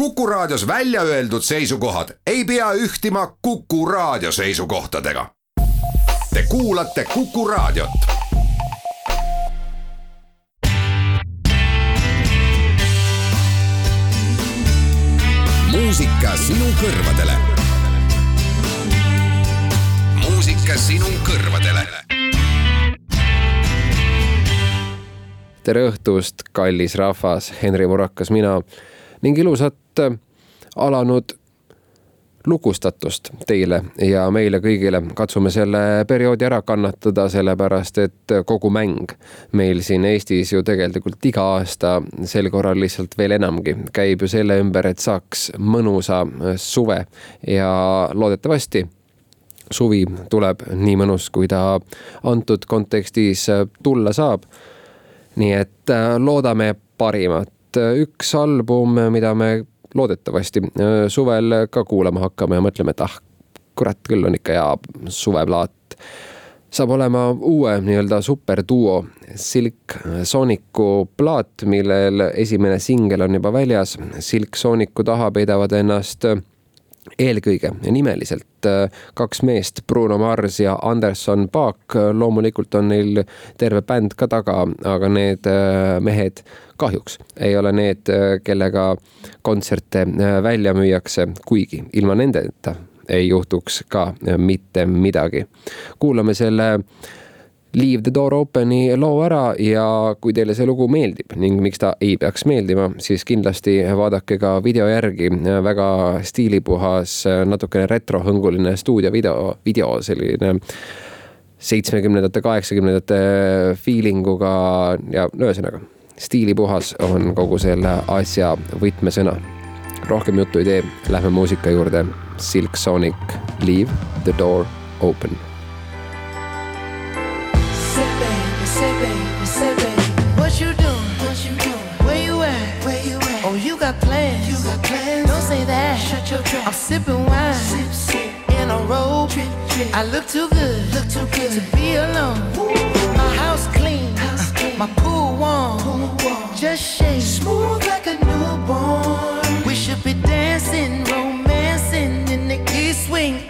Kuku Raadios välja öeldud seisukohad ei pea ühtima Kuku Raadio seisukohtadega. Te kuulate Kuku Raadiot. muusika sinu kõrvadele. muusika sinu kõrvadele tere õhtust, kallis rahvas, Henri Murakas, mina ning ilusat äh, alanud lugustatust teile ja meile kõigile. katsume selle perioodi ära kannatada, sellepärast et kogu mäng meil siin Eestis ju tegelikult iga aasta sel korral lihtsalt veel enamgi käib ju selle ümber, et saaks mõnusa suve ja loodetavasti suvi tuleb nii mõnus, kui ta antud kontekstis tulla saab nii et äh, loodame parimat. üks album, mida me loodetavasti äh, suvel ka kuulama hakkame ja mõtleme, et ah, kurat küll on ikka hea suveplaat. saab olema uue nii-öelda superduo Silk Sooniku plaat, millel esimene singel on juba väljas. Silk Sooniku taha peidavad ennast eelkõige ja nimeliselt äh, kaks meest, Bruno Mars ja Anderson Paak. loomulikult on neil terve bänd ka taga, aga need äh, mehed kahjuks ei ole need, äh, kellega kontserte välja müüakse, kuigi ilma nendeta ei juhtuks ka mitte midagi. kuulame selle Leave the door open'i loo ära ja kui teile see lugu meeldib ning miks ta ei peaks meeldima, siis kindlasti vaadake ka video järgi. väga stiilipuhas, natukene retrohõnguline stuudiovideo, video selline seitsmekümnendate, kaheksakümnendate feelinguga ja ühesõnaga stiilipuhas on kogu selle asja võtmesõna. rohkem juttu ei tee, lähme muusika juurde. Silk Sonic, Leave the door open Shut. I'm sipping wine. Sip, sip. In a robe. Trip, trip. I look too good. Look too good to be alone. Ooh. My house clean. House clean. My pool warm. pool warm. Just shake. Smooth like a newborn. We should be dancing, romancing in the east wing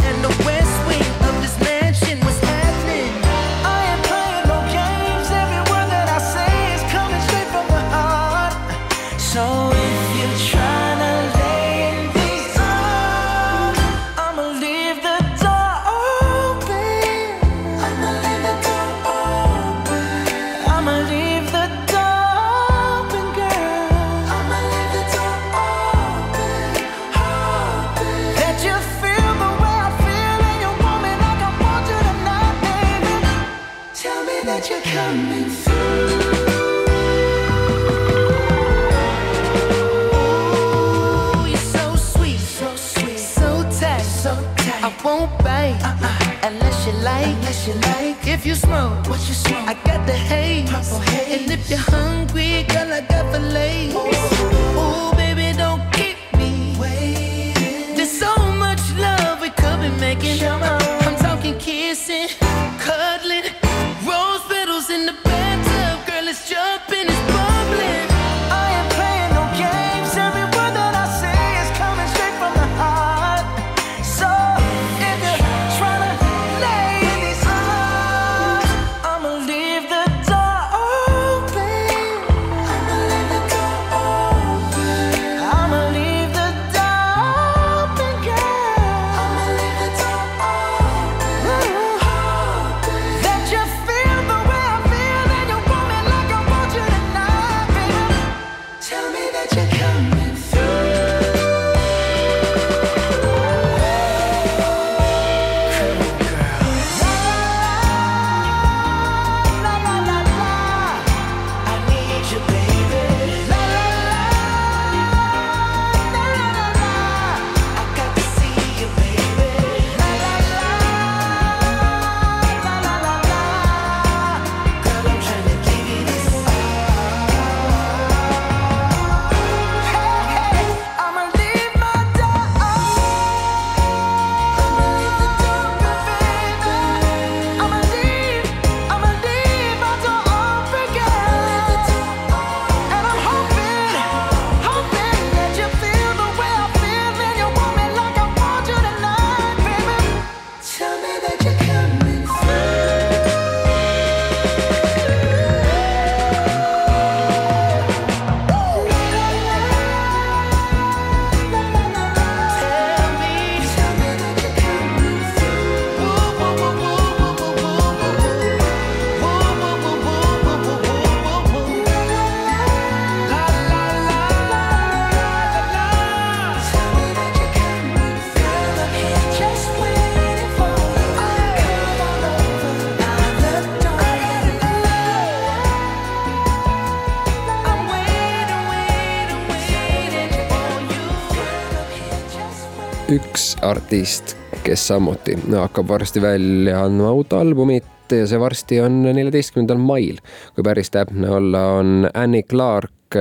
üks artist, kes samuti hakkab varsti välja andma uut albumit ja see varsti on neljateistkümnendal mail. kui päris täpne olla, on Annie Clark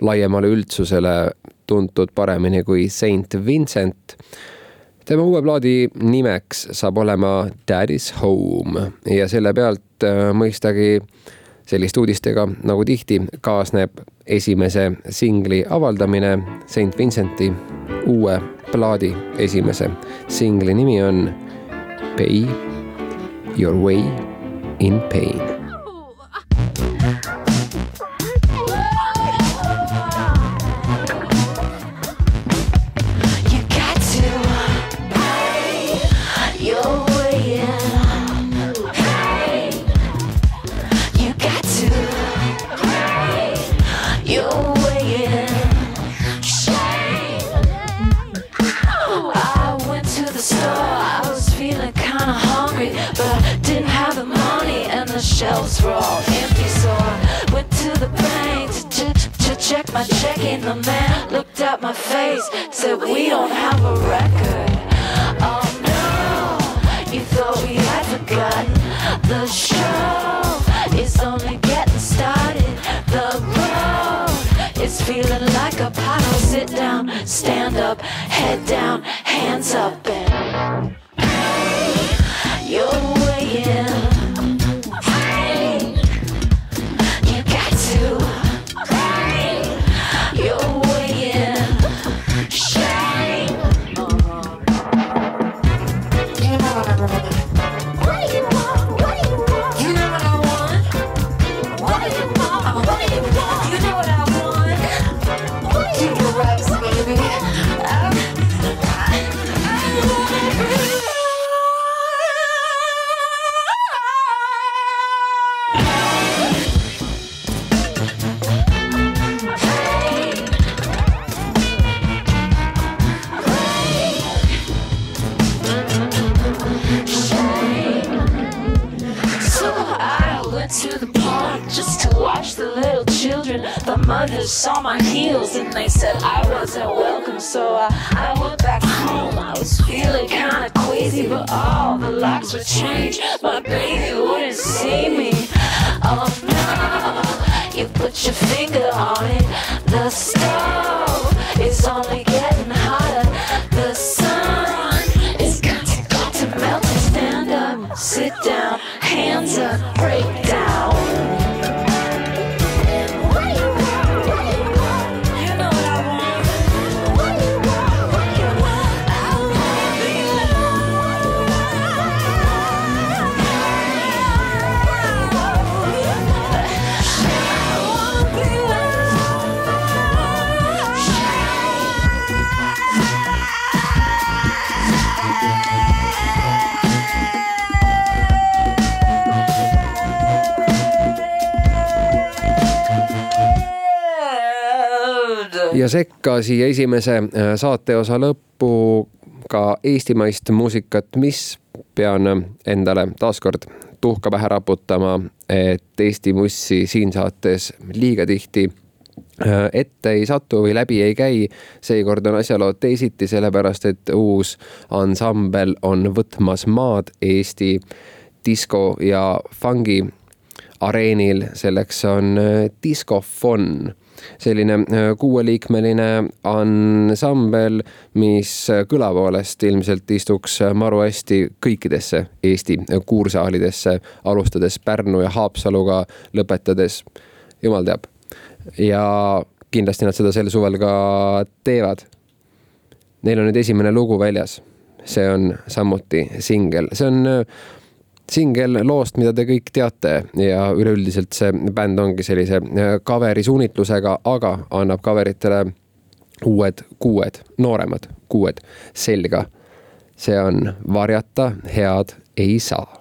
laiemale üldsusele tuntud paremini kui Saint Vincent. tema uue plaadi nimeks saab olema Daddy's Home ja selle pealt äh, mõistagi selliste uudistega nagu tihti kaasneb esimese singli avaldamine Saint Vincenti uue plaadi esimese singli nimi on Pay Your Way in Pain. Shelves were all empty. So I went to the bank to, ch- to check my checking. The man looked at my face, said, "We don't have a record." Oh no, you thought we had forgotten the show is only getting started. The road is feeling like a puddle. Sit down, stand up, head down, hands up, and pay your The saw my heels and they said I wasn't welcome. So I, I went back home. I was feeling kinda queasy, but all the locks were changed. My baby wouldn't see me. Oh no, you put your finger on it. The stove is only getting hotter. The sun is got to, got to melt and stand up, sit down, hands up, break down. Sekka siia esimese äh, saateosa lõppu ka eestimaist muusikat, mis pean endale taaskord tuhka pähe raputama, et Eesti mussi siin saates liiga tihti äh, ette ei satu või läbi ei käi. seekord on asjalood teisiti, sellepärast et uus ansambel on võtmas maad Eesti disko ja fungi areenil, selleks on äh, Discofon selline äh, kuueliikmeline ansambel, mis kõla poolest ilmselt istuks maru hästi kõikidesse Eesti kuursaalidesse, alustades Pärnu ja Haapsaluga, lõpetades jumal teab. ja kindlasti nad seda sel suvel ka teevad. Neil on nüüd esimene lugu väljas. see on samuti singel, see on singel loost, mida te kõik teate ja üleüldiselt see bänd ongi sellise cover'i suunitlusega, aga annab cover itele uued kuued, nooremad kuued selga. see on Varjata head ei saa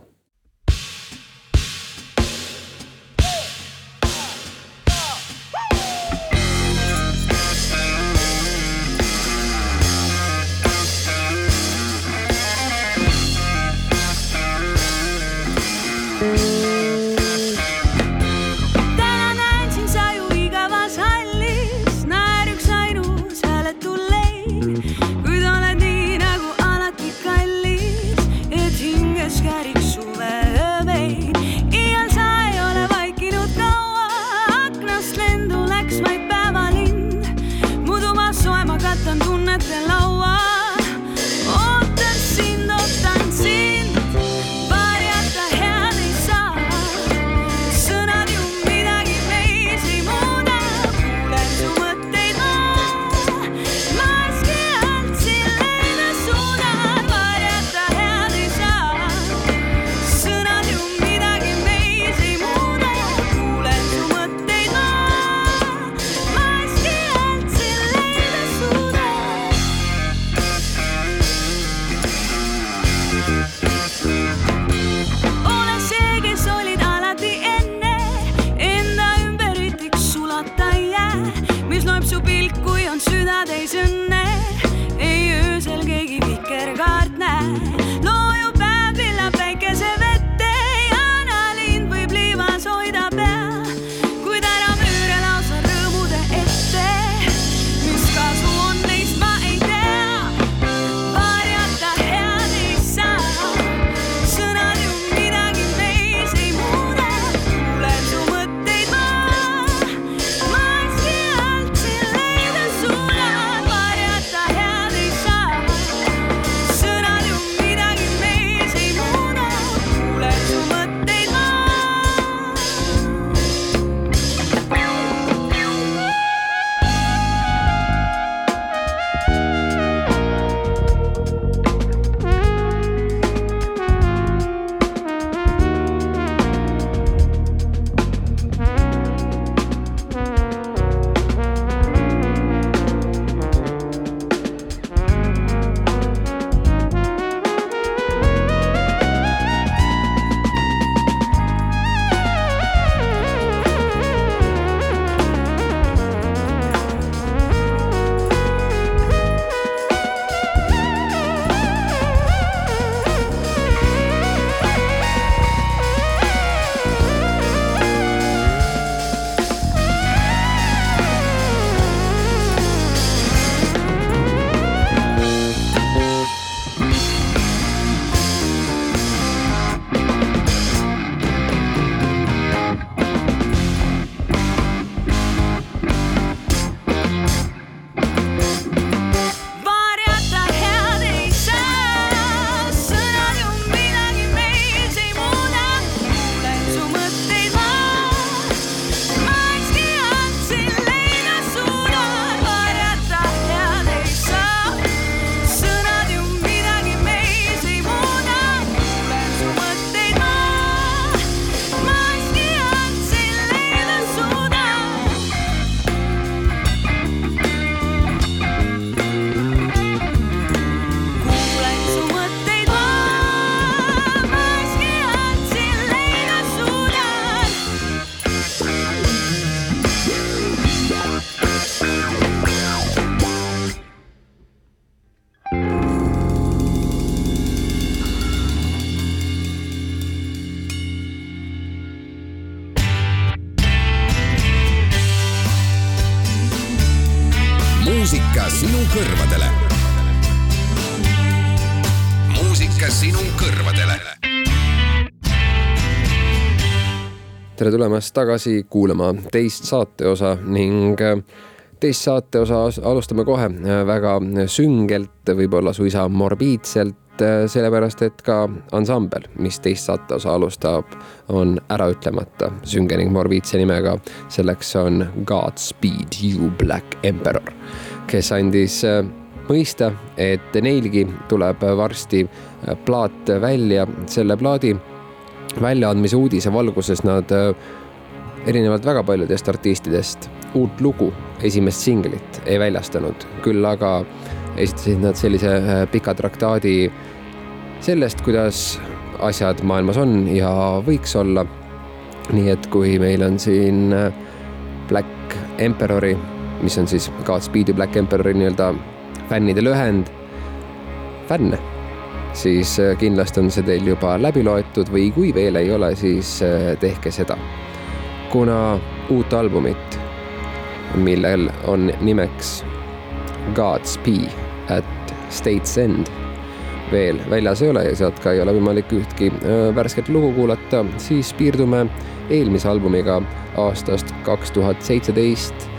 kõrvadele. muusika sinu kõrvadele. tere tulemast tagasi kuulama teist saateosa ning äh, teist saateosa alustame kohe äh, väga süngelt, võib-olla suisa morbiidselt, äh, sellepärast et ka ansambel, mis teist saateosa alustab, on äraütlemata sünge ning morbiidse nimega. selleks on Godspeed You Black Emperor, kes andis mõista, et neilgi tuleb varsti plaat välja. selle plaadi väljaandmise uudise valguses nad erinevalt väga paljudest artistidest uut lugu, esimest singlit ei väljastanud, küll aga esitasid nad sellise pika traktaadi sellest, kuidas asjad maailmas on ja võiks olla. nii et kui meil on siin Black Emperori, mis on siis Godspeedi Black Emperori nii-öelda fännide lühend, fänne, siis kindlasti on see teil juba läbi loetud või kui veel ei ole, siis tehke seda. kuna uut albumit, millel on nimeks Godspeed at State's End veel väljas ei ole ja sealt ka ei ole võimalik ühtki värsket lugu kuulata, siis piirdume eelmise albumiga aastast kaks tuhat seitseteist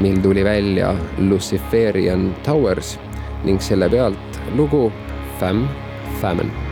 mil tuli välja Luciferian Towers ning selle pealt lugu Femme Famine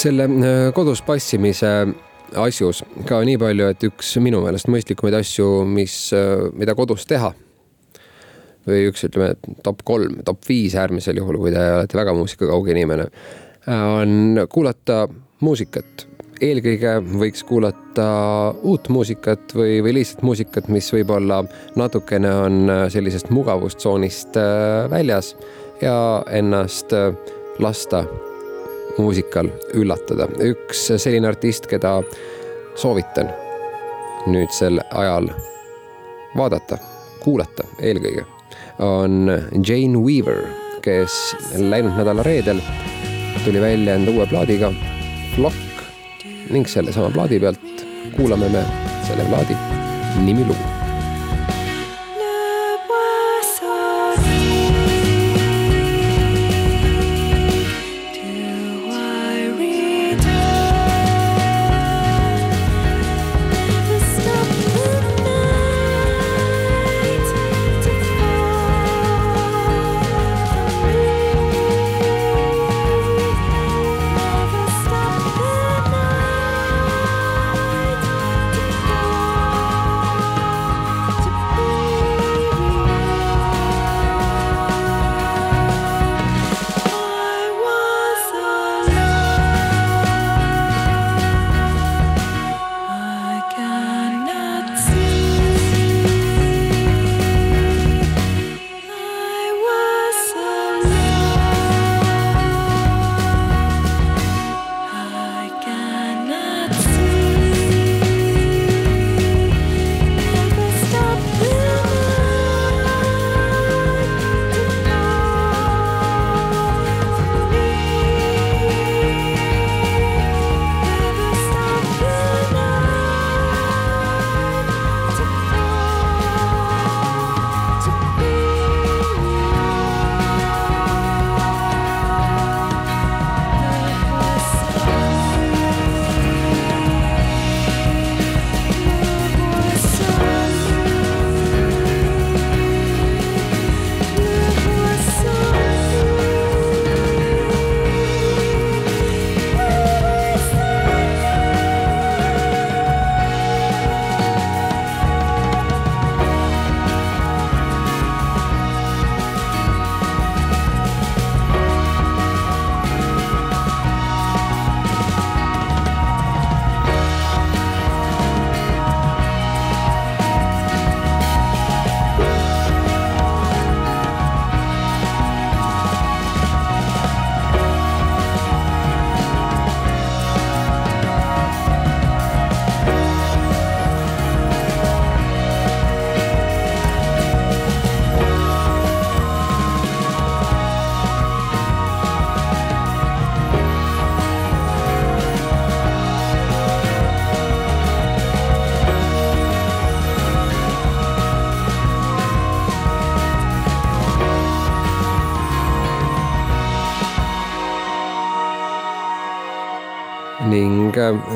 selle äh, kodus passimise asjus ka nii palju, et üks minu meelest mõistlikumaid asju, mis, äh, mida kodus teha või üks, ütleme, top kolm, top viis äärmisel juhul, kui te olete väga muusikakauge inimene, on kuulata muusikat. eelkõige võiks kuulata uut muusikat või, või lihtsalt muusikat, mis võib-olla natukene on sellisest mugavustsoonist äh, väljas ja ennast lasta muusikal üllatada. üks selline artist, keda soovitan nüüdsel ajal vaadata, kuulata eelkõige, on Jane Weaver, kes läinud nädala reedel tuli välja enda uue plaadiga Flock ning sellesama plaadi pealt kuulame me selle plaadi nimilugu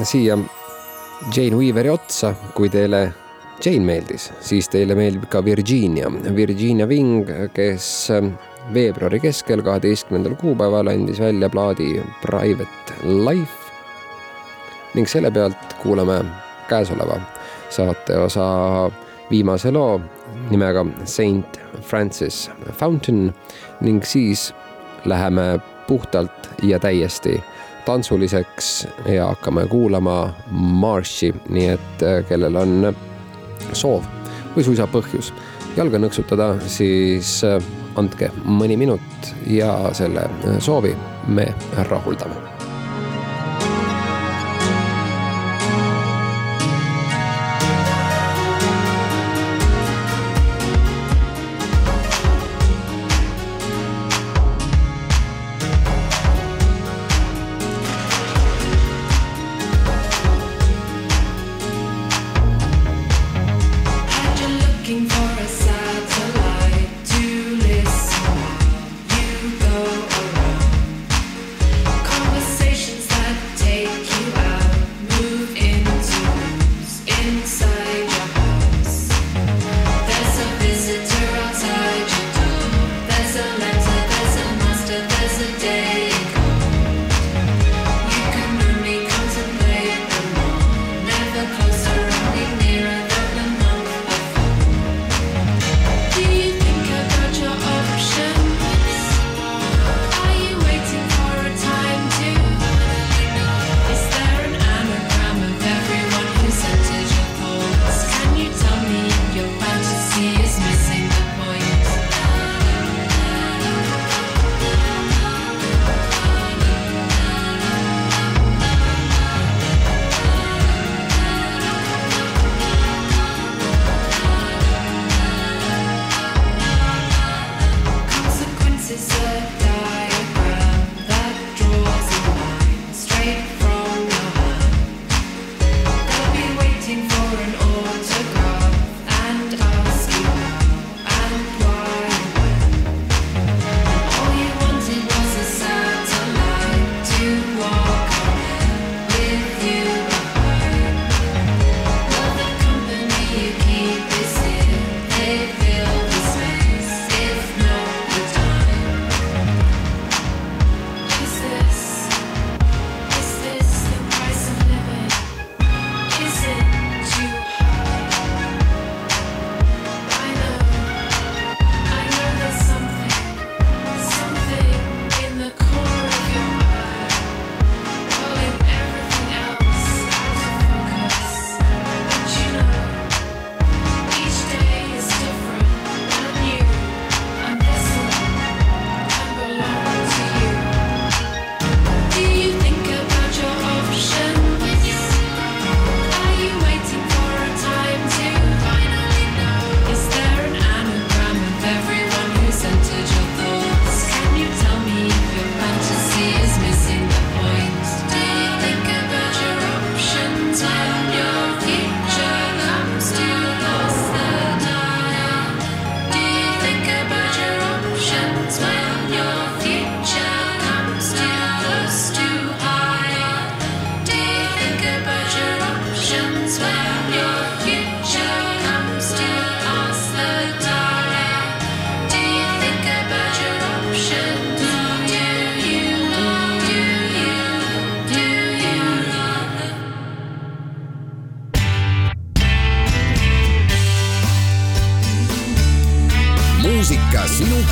siia Jane Weaveri otsa, kui teile Jane meeldis, siis teile meeldib ka Virginia, Virginia Wing, kes veebruari keskel, kaheteistkümnendal kuupäeval andis välja plaadi Private Life. ning selle pealt kuulame käesoleva saateosa viimase loo nimega Saint Francis Fountain ning siis läheme puhtalt ja täiesti tantsuliseks ja hakkame kuulama Marshi, nii et äh, kellel on soov või suisa põhjus jalga nõksutada, siis äh, andke mõni minut ja selle äh, soovi me rahuldame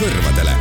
kõrvadele.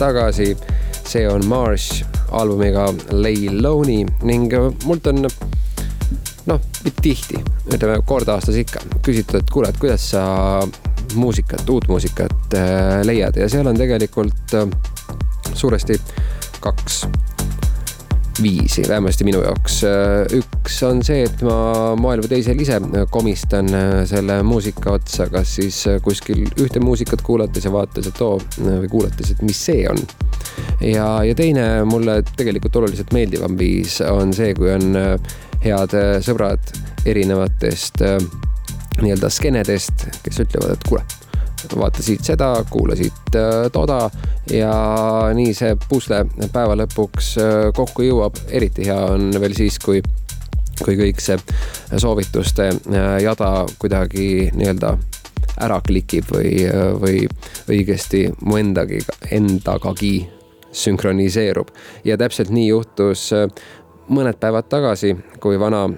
Tagasi. see on Marsh albumiga Lay Loney ning mult on noh, tihti, ütleme kord aastas ikka küsitud, et kuule, et kuidas sa muusikat, uut muusikat äh, leiad ja seal on tegelikult äh, suuresti kaks viisi, vähemasti minu jaoks. üks on see, et ma moel või teisel ise komistan selle muusika otsa, kas siis kuskil ühte muusikat kuulates ja vaadates, et oo, või kuulates, et mis see on. ja, ja teine mulle tegelikult oluliselt meeldivam viis on see, kui on head sõbrad erinevatest nii-öelda skeenedest, kes ütlevad, et kuule vaata siit seda, kuula siit äh, toda ja nii see pusle päeva lõpuks äh, kokku jõuab. eriti hea on veel siis, kui, kui kõik see soovituste äh, jada kuidagi nii-öelda ära klikib või, või õigesti mu endagi, endagagi sünkroniseerub. ja täpselt nii juhtus mõned päevad tagasi, kui vana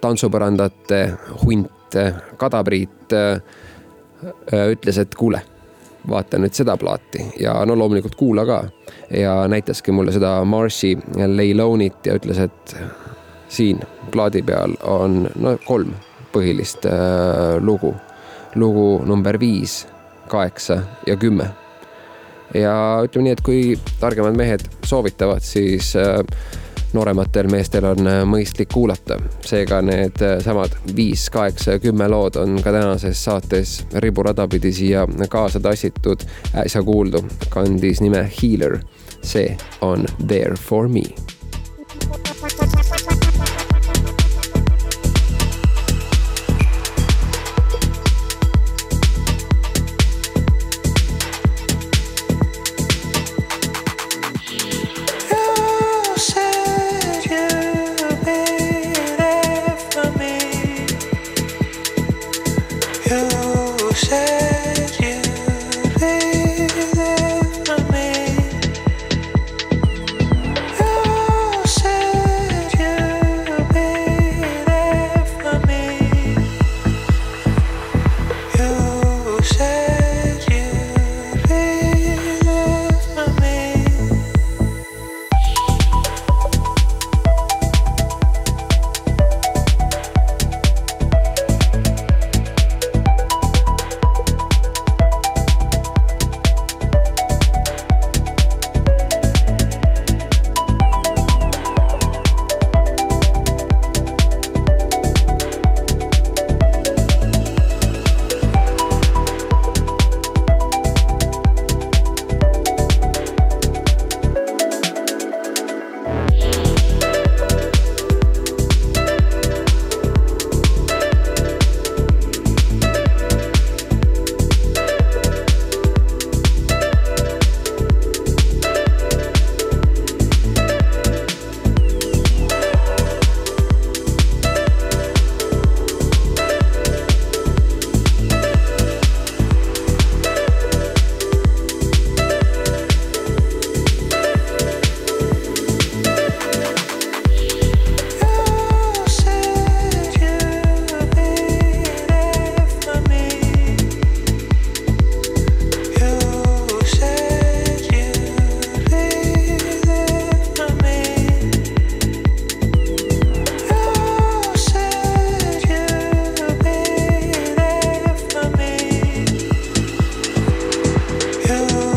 tantsupõrandate hunt Kadapriit ütles, et kuule, vaata nüüd seda plaati ja no loomulikult kuula ka. ja näitaski mulle seda Marshi Leilonit ja ütles, et siin plaadi peal on no kolm põhilist äh, lugu. lugu number viis, kaheksa ja kümme. ja ütleme nii, et kui targemad mehed soovitavad, siis äh, noorematel meestel on äh, mõistlik kuulata. seega need äh, samad viis, kaheksa ja kümme lood on ka tänases saates riburada pidi siia kaasa tassitud. äsja kuuldu kandis nime Healer. see on There for me you.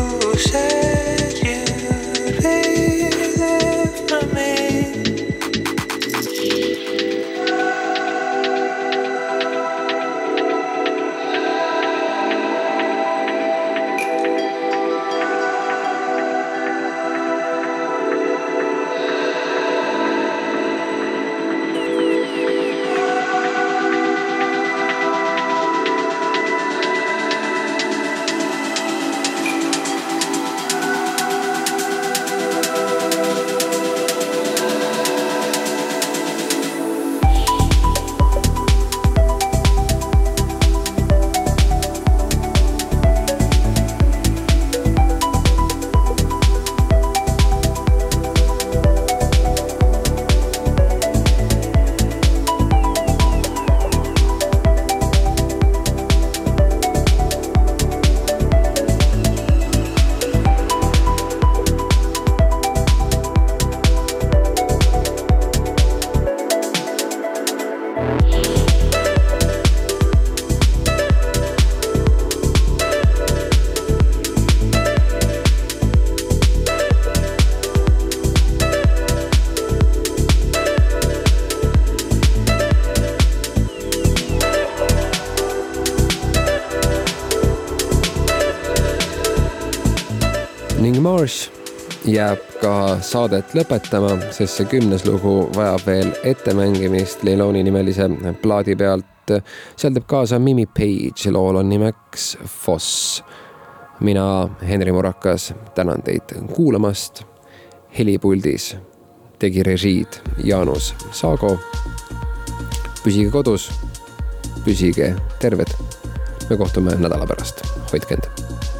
Marsh jääb ka saadet lõpetama, sest see kümnes lugu vajab veel ettemängimist Leiloni nimelise plaadi pealt. seal teeb kaasa Mimi Page, lool on nimeks Foss. mina, Henri Murakas, tänan teid kuulamast. helipuldis tegi režiid Jaanus Saago. püsige kodus, püsige terved. me kohtume nädala pärast, hoidke end